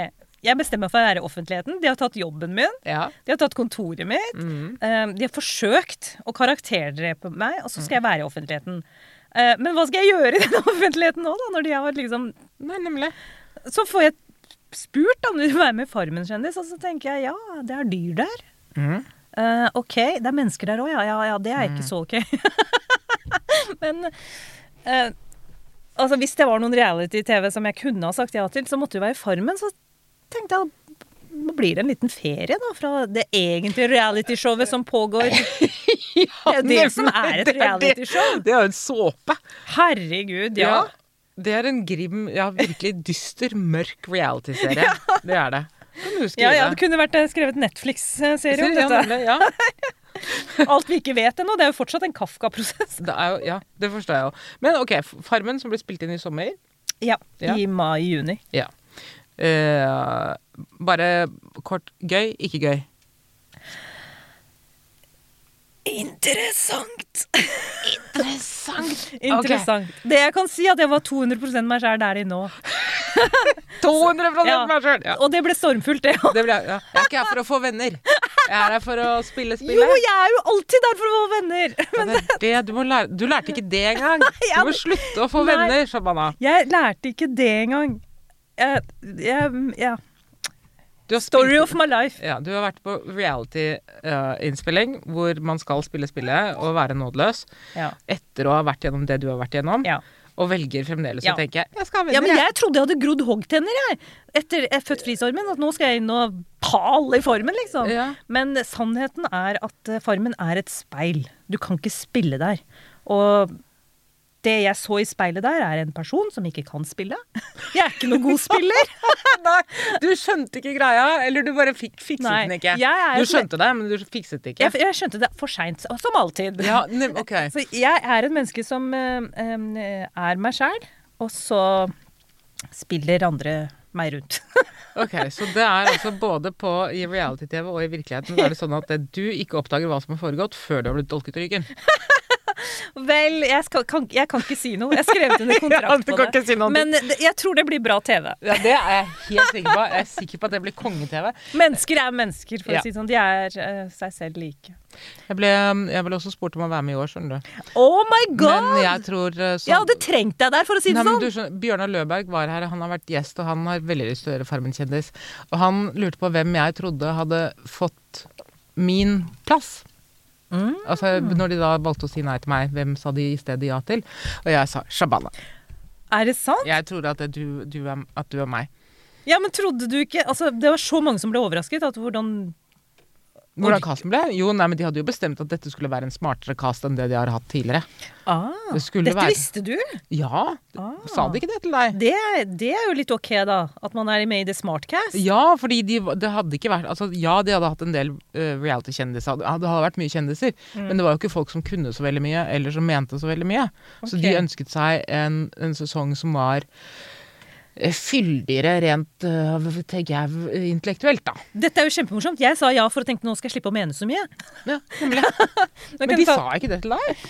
jeg bestemmer meg for å være i offentligheten. De har tatt jobben min. Ja. De har tatt kontoret mitt. Mm. Eh, de har forsøkt å karakterdrepe meg, og så skal jeg være i offentligheten. Eh, men hva skal jeg gjøre i den offentligheten nå, da? Når de har vært liksom Nei, nemlig. Så får jeg spurt om de vil være med i Farmen kjendis, og så tenker jeg ja, det er dyr der. Mm. Uh, ok, det er mennesker der òg, ja, ja. Ja, det er ikke så ok. Men uh, altså, hvis det var noen reality-TV som jeg kunne ha sagt ja til, så måtte det jo være Farmen. Så tenkte jeg nå blir det en liten ferie da, fra det egentlige realityshowet som pågår. det er jo det som er et realityshow. Det er jo en såpe. Herregud, ja. Det er en grim, ja, virkelig dyster, mørk reality-serie. Det er det. Kan du Ja, skrive? ja, det kunne vært eh, skrevet Netflix-serie om Ja, dette. nemlig, ja. Alt vi ikke vet ennå. Det er jo fortsatt en Kafka-prosess. Ja, det forstår jeg jo. Men ok, Farmen som ble spilt inn i sommer. Ja, Ja. I mai-juni. Ja. Uh, bare kort gøy, ikke gøy. Interessant! Interessant! Interessant. Det jeg kan si, at jeg var 200 meg sjæl der i nå. 200 Ja. meg sjøl! Ja. Og det ble stormfullt, det òg. Ja. Jeg er ikke her for å få venner. Jeg er her for å spille Jo, jeg er jo alltid der for å få venner! Ja, det er det du må lære. Du lærte ikke det engang. Du må slutte å få Nei. venner, Shabana. Jeg lærte ikke det engang. Jeg, jeg, ja. Du har Story spilt- of my life. Ja, du har vært på reality-innspilling hvor man skal spille spillet og være nådeløs Ja. etter å ha vært gjennom det du har vært gjennom, Ja. og velger fremdeles å tenke 'jeg skal vinne. ja, men jeg. trodde jeg hadde grodd hoggtenner, jeg. Etter jeg født frisormen. At nå skal jeg inn og pale i formen, liksom. Men sannheten er at eh, Farmen er et speil. Du kan ikke spille der. Og det jeg så i speilet der, er en person som ikke kan spille. Jeg er ikke noen god spiller. Nei, du skjønte ikke greia, eller du bare fikk, fikset Nei, den ikke. Du skjønte det, men du fikset det ikke. Jeg, jeg skjønte det for seint, som alltid. Ja, okay. Så jeg er et menneske som eh, er meg sjæl, og så spiller andre meg rundt. Ok, Så det er altså både på i reality-TV og i virkeligheten er det sånn at du ikke oppdager hva som har foregått før du har blitt dolket i ryggen. Vel, jeg, skal, kan, jeg kan ikke si noe. Jeg har skrevet under kontrakt på det. si. Men jeg tror det blir bra TV. Ja, Det er jeg helt sikker på. Jeg er sikker på at det blir konge-TV. Mennesker er mennesker, for Ja. å si det sånn. De er uh, seg selv like. Jeg ble, jeg ble også spurt om å være med i år, skjønner du. Oh my god! Men jeg tror eh, sånn Jeg hadde trengt deg der, for å si det Nei, sånn. du skjønner, Bjørnar Løberg var her, han har vært gjest, og han har veldig lyst til å gjøre Farmen-kjendis. Og han lurte på hvem jeg trodde hadde fått min plass. Mm. Altså, Når de da valgte å si nei til meg, hvem sa de i stedet ja til? Og jeg sa Shabana. Er det sant? Jeg tror at, du, du er, at du er meg. Ja, men trodde du ikke Altså, det var så mange som ble overrasket. At hvordan Hvordan casten ble? Jo, nei, men De hadde jo bestemt at dette skulle være en smartere cast enn det de har hatt tidligere. ah, Det Dette være- visste du? Ja, Ah. sa de ikke det til deg? Det, det er jo litt ok, da. At man er med i The Smartcast. Ja, fordi de, det hadde ikke vært altså, Ja, de hadde hatt en del uh, reality-kjendiser. Det hadde vært mye kjendiser. Mm. Men det var jo ikke folk som kunne så veldig mye, eller som mente så veldig mye. Så de ønsket seg en, en sesong som var fyldigere rent eh, tenker jeg, intellektuelt, da. Dette er jo kjempemorsomt. Jeg sa ja for å tenke nå skal jeg slippe å mene så mye. Ja, nemlig. Men de ta- sa ikke det til deg?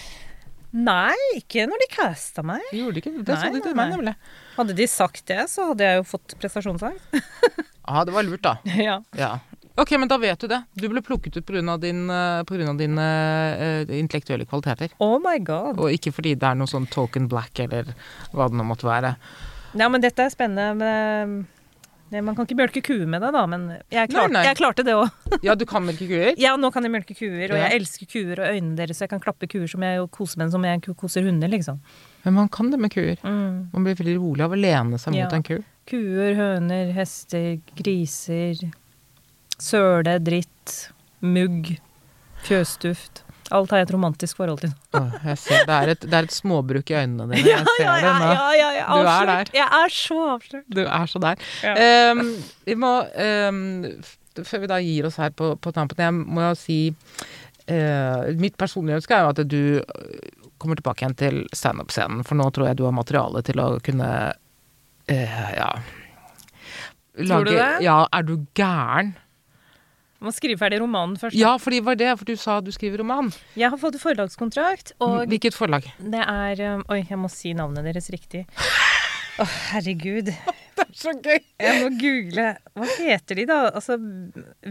Nei, ikke når de casta meg. De gjorde ikke det. Det sa de til meg, nemlig. Hadde de sagt det, så hadde jeg jo fått prestasjonsangst. Ja, det var lurt, da. ja. Ja. Ok, men da vet du det. Du ble plukket ut pga. Din, eh, på grunn av dine uh, intellektuelle kvaliteter. Oh my god. Og ikke fordi det er noe sånn token black, eller hva det nå måtte være. Ja, men dette er spennende. Men, man kan ikke mjølke kuer med det, da. Men jeg, klarte- nei. jeg klarte det òg. Ja, du kan mjølke kuer? Ja, nå kan jeg mjølke kuer, og jeg elsker kuer og øynene deres, så jeg kan klappe kuer som jeg koser med, som jeg koser hunder, liksom. Men man kan det med kuer. Mm. Man blir veldig rolig av å lene seg mot Ja. en ku. Kuer, høner, hester, griser, søle, dritt, mugg, fjøsduft. Alt har jeg et romantisk forhold til. Jeg ser, det, er et, det er et småbruk i øynene dine. Jeg ser det nå. ja, ja, ja, Du er der. Jeg er så avslørt. Du er så der. Ja. Ehm, vi må um, Før vi da gir oss her på, på tampen, jeg må jo si uh, Mitt personlige ønske er jo at du øh, kommer tilbake igjen til standup-scenen, for nå tror jeg du har materiale til å kunne uh, Ja. Tror du det? Ja, er du gæren? Må skrive ferdig romanen først. Ja, for det var det, for du sa du skriver roman. Jeg har fått forlagskontrakt, og Hvilket forlag? det er um, Oi, jeg må si navnet deres riktig. Å, herregud. Det er så gøy! Jeg må google. Hva heter de, da? Altså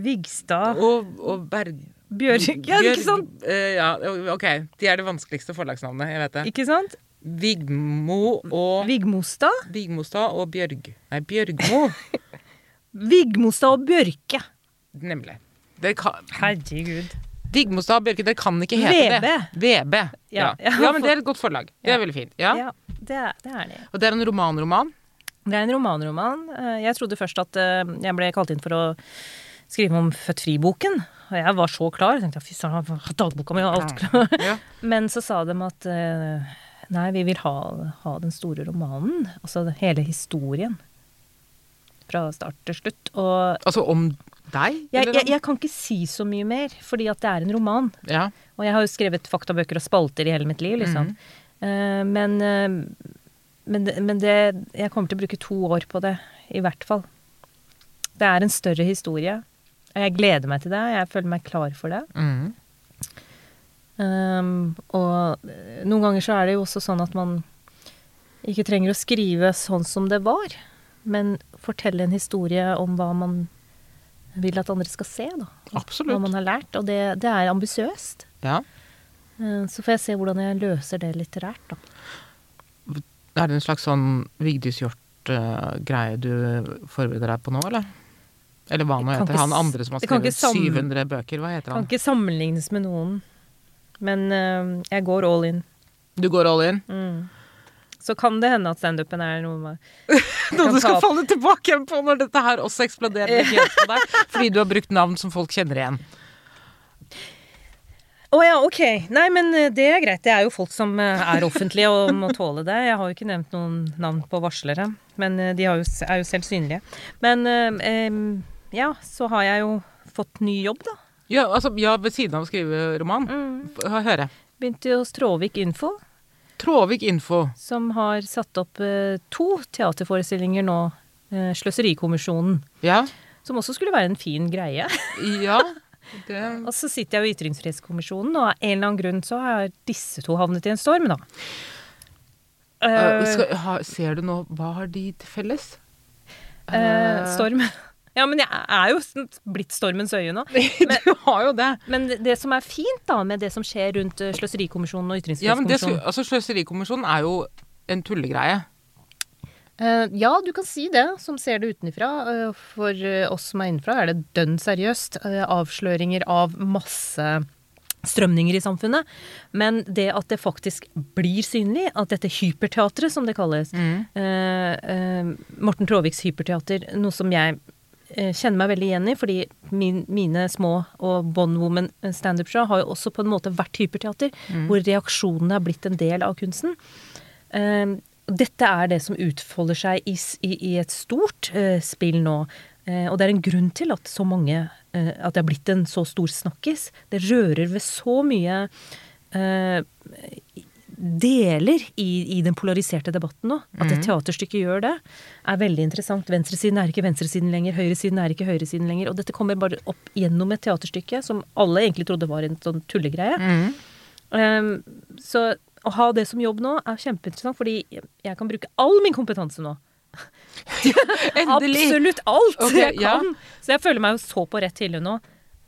Vigstad Og, og Berg... Bjørg Ja, ikke sant? Uh, ja, ok. De er det vanskeligste forlagsnavnet, jeg vet det. Ikke sant? Vigmo og Vigmostad? Vigmostad og Bjørg... Nei, Bjørgmo. Vigmostad og Bjørke. Nemlig. Det kan, Herregud. Digmostad Bjørke, det kan ikke hete VB. det. VB. Ja. Ja, ja, men det er et godt forlag. Det er Ja. veldig fint. Ja. Ja, det, det er det. Og det er en romanroman. Det er en romanroman. Eh, Jeg trodde først at eh, jeg ble kalt inn for å skrive om Født fri-boken. Og jeg var så klar. Jeg tenkte fy søren, dagboka mi og alt klart. Ja. Men så sa de at eh, nei, vi vil ha, ha den store romanen. Altså hele historien. Fra start til slutt. Og Altså om deg? jeg, jeg, jeg kan ikke si så mye mer, fordi at det er en roman. Ja. Og jeg har jo skrevet faktabøker og spalter i hele mitt liv, liksom. Eh, men uh, men, men det Jeg kommer til å bruke to år på det, i hvert fall. Det er en større historie. Og jeg gleder meg til det. Jeg føler meg klar for det. Mm. Um, og eh, noen ganger så er det jo også sånn at man ikke trenger å skrive sånn som det var, men fortelle en historie om hva man vil at andre skal se, da. Hva Absolutt. man har lært. Og det, det er ambisiøst. Ja. Eh, Så får jeg se hvordan jeg løser det litterært, da. Er det en slags sånn Vigdis Hjorth-greie du forbereder deg på nå, eller? Eller hva nå heter han andre som har skrevet ikke 700 bøker? Hva heter Kan ikke sammenlignes med noen. Men uh, jeg går all in. Du går all in? Mm. Så kan det hende at standupen er noe man Noe du skal falle tilbake igjen på når dette her også eksploderer litt på deg, fordi du har brukt navn som folk kjenner igjen. Å ja, ok. Nei, men eh, det er greit. Det er jo folk som eh, er offentlige og må tåle det. Jeg har jo ikke nevnt noen navn på varslere, men eh, de har jo, er jo selv synlige. Men eh, ja, så har jeg jo fått ny jobb, da. Ja, altså, ja ved siden av å skrive roman. Mm. Høre. Begynte hos Tråvik Info. Tråvik Info. som har satt opp eh, to teaterforestillinger nå. Eh, Sløserikommisjonen. Ja. Som også skulle være en fin greie. Ja. Det Og så sitter jeg jo i Ytringsfrihetskommisjonen, og av en eller annen grunn så har disse to havnet i en storm, da. Uh, skal, ha, ser du nå Hva har de til felles? Uh, storm. Ja, men jeg er jo blitt stormens øye nå. du har jo det. Men det- det som er fint da med det som skjer rundt eh, Sløserikommisjonen og Ja, men det altså Sløserikommisjonen er jo en tullegreie. Uh, Ja, du kan si det, som ser det utenfra. Uh, For uh, oss som er innenfra, er det dønn seriøst. Avsløringer av masse strømninger i samfunnet. Men det at det faktisk blir synlig, at dette hyperteatret, som det kalles eh, eh, Morten Traaviks hyperteater, noe som jeg kjenner meg veldig igjen i, fordi min, mine små og Bond Woman standup-show har jo også på en måte vært hyperteater, hvor reaksjonene har blitt en del av kunsten. Eh, dette er det som utfolder seg i, i, i et stort uh, spill nå. Uh, og det er en grunn til at så mange uh, At det har blitt en så stor snakkis. Det rører ved så mye eh, deler i, i den polariserte debatten nå. At et teaterstykke gjør det, er veldig interessant. Venstresiden er ikke venstresiden lenger, høyresiden er ikke høyresiden lenger. Og dette kommer bare opp gjennom et teaterstykke som alle egentlig trodde var en sånn tullegreie. Um, så å ha det som jobb nå er kjempeinteressant, fordi jeg kan bruke all min kompetanse nå. Endelig! Absolutt alt okay, jeg ja. kan. Så jeg føler meg jo så på rett hylle nå.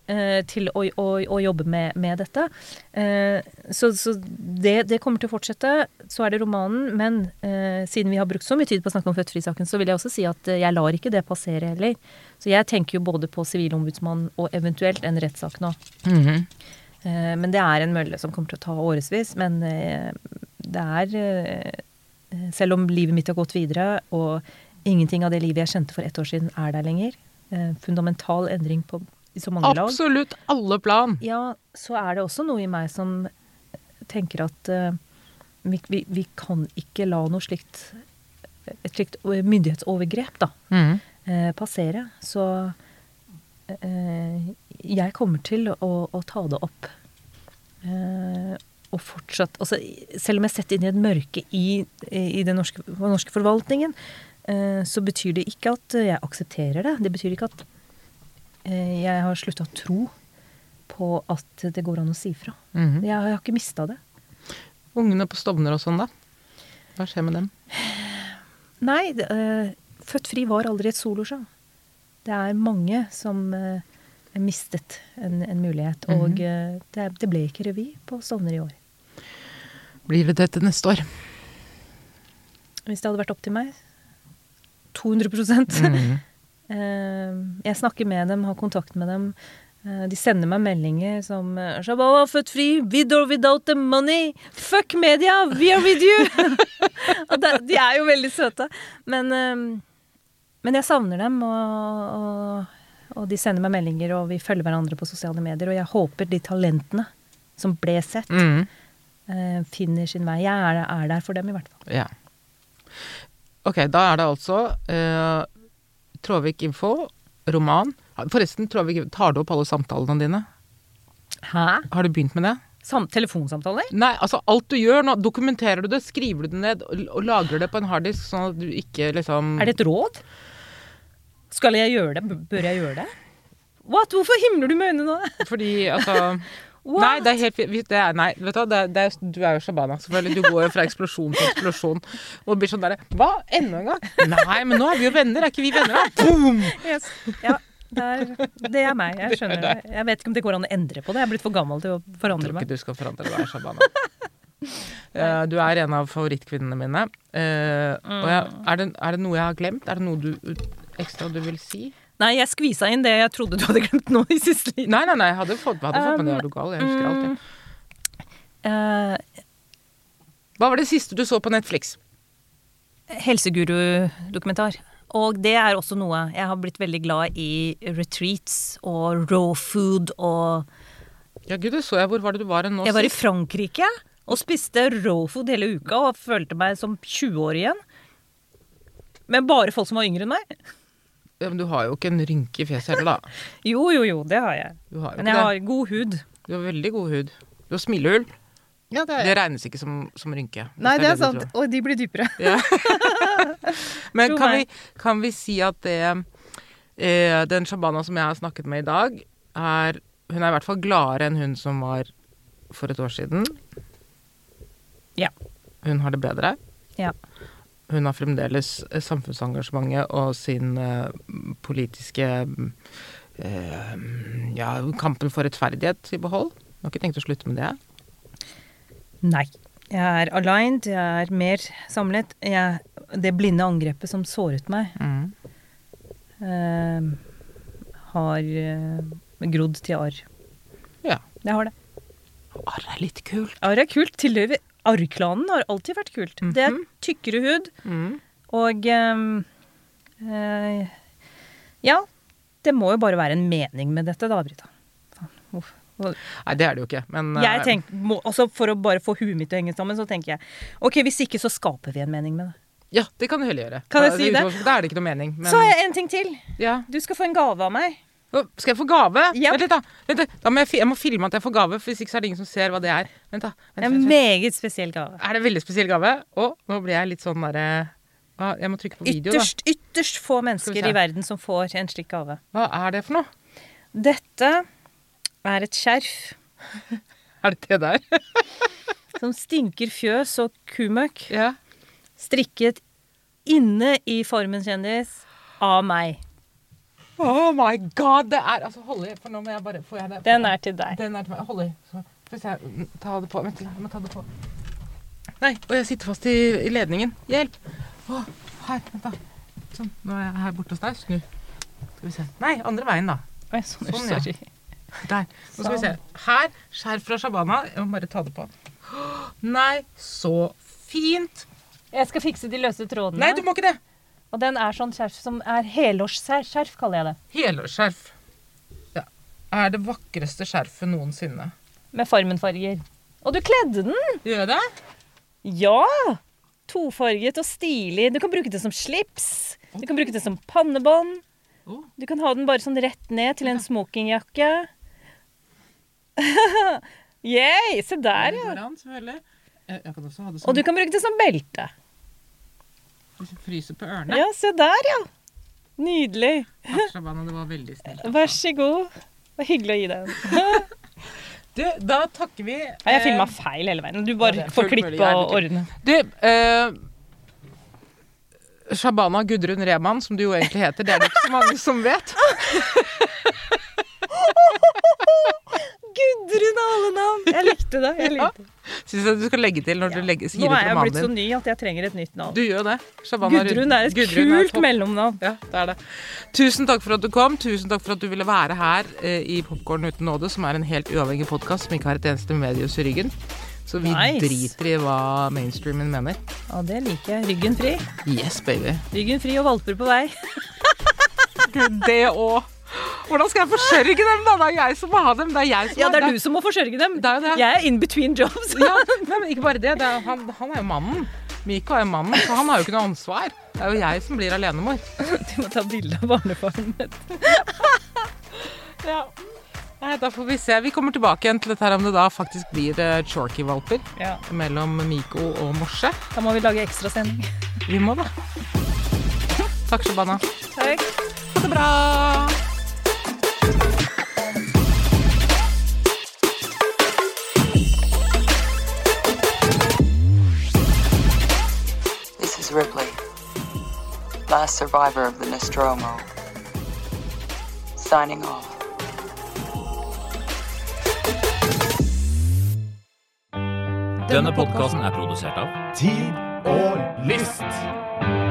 Eh, til å, å, å jobbe med, med dette. Eh, så så det, det kommer til å fortsette. Så er det romanen. Men eh, siden vi har brukt så mye tid på å snakke om Født-Fri-saken, så vil jeg også si at jeg lar ikke det passere heller. Så jeg tenker jo både på sivilombudsmann og eventuelt en rettssak nå. Mhm. Eh, Men det er en mølle som kommer til å ta årevis. Men det er Selv om livet mitt har gått videre, og ingenting av det livet jeg kjente for ett år siden, er der lenger. eh, Fundamental endring på i så mange lag. Absolutt alle plan. Ja, så er det også noe i meg som tenker at uh, vi, vi, vi kan ikke la noe slikt et slikt myndighetsovergrep da, mm. eh, passere. Så eh, jeg kommer til å, å ta det opp. Eh, og fortsatt altså, Selv om jeg setter inn i et mørke i, i den norske, norske forvaltningen, eh, så betyr det ikke at jeg aksepterer det. Det betyr ikke at jeg har slutta å tro på at det går an å si fra. Mhm. Jeg, har- jeg har ikke mista det. Ungene på Stovner og sånn, da? Hva skjer med dem? Nei, det, eh, Født fri var aldri et soloshow. Det er mange som uh, mistet en, en mulighet. Og uh, det, det ble ikke revy på Stovner i år. Blir det dette neste år? Hvis det hadde vært opp til meg 200 mm Eh, Jeg snakker med dem, har kontakt med dem. Eh, De sender meg meldinger som eh, født fri, with or without the money. Fuck media, we are with you! og de er jo veldig søte. Men, eh, men jeg savner dem, og, og, og de sender meg meldinger, og vi følger hverandre på sosiale medier. Og jeg håper de talentene som ble sett, eh, finner sin vei. Jeg er, er der for dem, i hvert fall. Ja. Ok, da er det altså eh, Tråvik Info, roman. Forresten, Tråvik, tar du opp alle samtalene dine? Hæ? Har du begynt med det? Sam telefonsamtaler? Nei, altså alt du gjør nå, dokumenterer du det, skriver du det ned og, og lagrer det på en harddisk, sånn at du ikke liksom Er det et råd? Skal jeg gjøre det? Bør jeg gjøre det? What? Hvorfor himler du med øynene nå? Fordi altså What? Nei, det er helt. Det er, nei, vet du det er, det er, du er jo Shabana, selvfølgelig. Du går jo fra eksplosjon til eksplosjon. Og blir sånn derre Hva? Enda en gang? Nei, men nå er vi jo venner. Er ikke vi venner, da? Boom! Yes. Ja, det er, det er meg. Jeg skjønner det. Jeg vet ikke om det går an å endre på det. Jeg er blitt for gammel til å Jeg forandre tror meg. ikke du skal forandre deg, Shabana. uh, Du er en av favorittkvinnene mine. Eh, og jeg, er, det, er det noe jeg har glemt? Er det noe du ekstra du vil si? Nei, jeg skvisa inn det jeg trodde du hadde glemt nå i siste liten. Nei, nei, nei, jeg hadde fått, hadde fått med det. Er du gal? Jeg husker alt, jeg. Eh, Hva var det siste du så på Netflix? Helseguru-dokumentar. Og det er også noe Jeg har blitt veldig glad i retreats og raw food og Ja, gud, det så jeg. Hvor var det du var nå Jeg var i? Frankrike og spiste raw food hele uka og følte meg som 20 år igjen. Men bare folk som var yngre enn meg. Ja, men du har jo ikke en rynke i fjeset heller, da. Jo, jo, jo, det har jeg. Du har jo Men jeg det. har god hud. Du har veldig god hud. Du har smilehull. Ja, det Det regnes ikke som, som rynke. Nei, det er du sant. Og de blir dypere. Ja. Men kan vi, kan vi si at det eh, Den Shabana som jeg har snakket med i dag, er Hun er i hvert fall gladere enn hun som var for et år siden. Ja. Hun har det bedre. Ja. Hun har fremdeles eh, samfunnsengasjementet og sin eh, politiske eh, Ja, kampen for rettferdighet i behold. Du har ikke tenkt å slutte med det. Nei. Jeg er aligned, jeg er mer samlet. Jeg, det blinde angrepet som såret meg, eh, har grodd til arr. Ja. Det har det. Arr er litt kult. Arr er kult. Tilhører Arrklanen har alltid vært kult. Det er tykkere hud, Mm. og um, eh, Ja, det må jo bare være en mening med dette, da, Brita. Uff. Nei, det er det jo ikke. Men eh, Jeg tenker, må, altså For å bare få huet mitt til å henge sammen, så tenker jeg ok, hvis ikke, så skaper vi en mening med det. Ja, det kan du heller gjøre. Kan jeg si det? Da er det ikke noe mening. Men, Så en ting til. ja. Du skal få en gave av meg. Skal jeg få gave? Ja. Vent litt, da. Vent da må jeg, jeg må filme at jeg får gave, for hvis ikke så er det ingen som ser hva det er. Vent da. Vent, En meget spesiell gave. Er det en veldig spesiell gave? Å, nå blir jeg litt sånn derre Jeg må trykke på video, Ytterst, ytterst få mennesker i verden som får en slik gave. Hva er det for noe? Dette er et skjerf Er det det der? som stinker fjøs og kumøkk, ja. strikket inne i Formen kjendis av meg. Oh my god, det er Altså, hold i, for nå må jeg bare Får jeg det? Den er til deg. Den er til meg. Hold i. Så får vi se. Ta det på. Vent jeg må ta det på. Nei, og jeg sitter fast i, i ledningen. Hjelp! Å, her, vent da. Sånn, nå er jeg her borte hos deg. Snu. Skal vi se. Nei, andre veien da. Oi, sånn, Sånn, ja. Der. Nå skal vi se. Her, skjerf fra Shabana. Jeg må bare ta det på. Nei, så fint. Jeg skal fikse de løse trådene. Nei, du må ikke det. Og den er sånn skjerf som er helårsskjerf, kaller jeg det. Helårsskjerf. Ja. Er det vakreste skjerfet noensinne. Med Formen-farger. Og du kledde den! Gjør jeg det? Ja! Tofarget og stilig. Du kan bruke det som slips. Du kan bruke det som pannebånd. Du kan ha den bare sånn rett ned til en smokingjakke. Yay! Se der, ja. Og du kan bruke det som belte. Fryser på ørene. Ja, se der, ja. Nydelig. Takk, Shabana, det var veldig snilt. Vær så god. Det var hyggelig å gi deg en. Du, da takker vi Har jeg filma feil hele veien? Du bare er får klippe og ordne. Du, eh, Shabana Gudrun Reman, som du jo egentlig heter, det er det ikke så mange som vet. Gudrun navn! Jeg likte det. jeg likte det. Syns jeg du skal legge til når du legger, sier Nå det er til jeg blitt så ny at jeg trenger et nytt navn. Du gjør det. Shabana Gudrun er et Gudrun er kult er mellomnavn. Ja, det er det. Tusen takk for at du kom. Tusen takk for at du ville være her eh, i Popkorn uten nåde, som er en helt uavhengig podkast som ikke har et eneste medius i ryggen. Så vi Nice. driter i hva mainstreamen mener. Ja, det liker jeg. Ryggen fri. Yes, baby. Ryggen fri og valper på vei. Det òg. Hvordan skal jeg forsørge dem, da? Det er jeg som må ha dem. Det er jeg som Ja, det er du som må forsørge dem. Det er det. Jeg er in between jobs. Ja, men ikke bare det. det er, han, han er jo mannen. Miko er jo mannen, så han har jo ikke noe ansvar. Det er jo jeg som blir alenemor. Du må ta bilde av barnefaren min. Ja. Nei, da får vi se. Vi kommer tilbake igjen til dette her om det da faktisk blir uh, Chorky-valper Ja, mellom Miko og Morse. da må vi lage ekstrasending. Vi må det. Takk, Shabana. Takk. Ha det bra. This is Ripley, last survivor of the Nostromo. Signing off. Denne podkasten er produsert av Tid og lyst.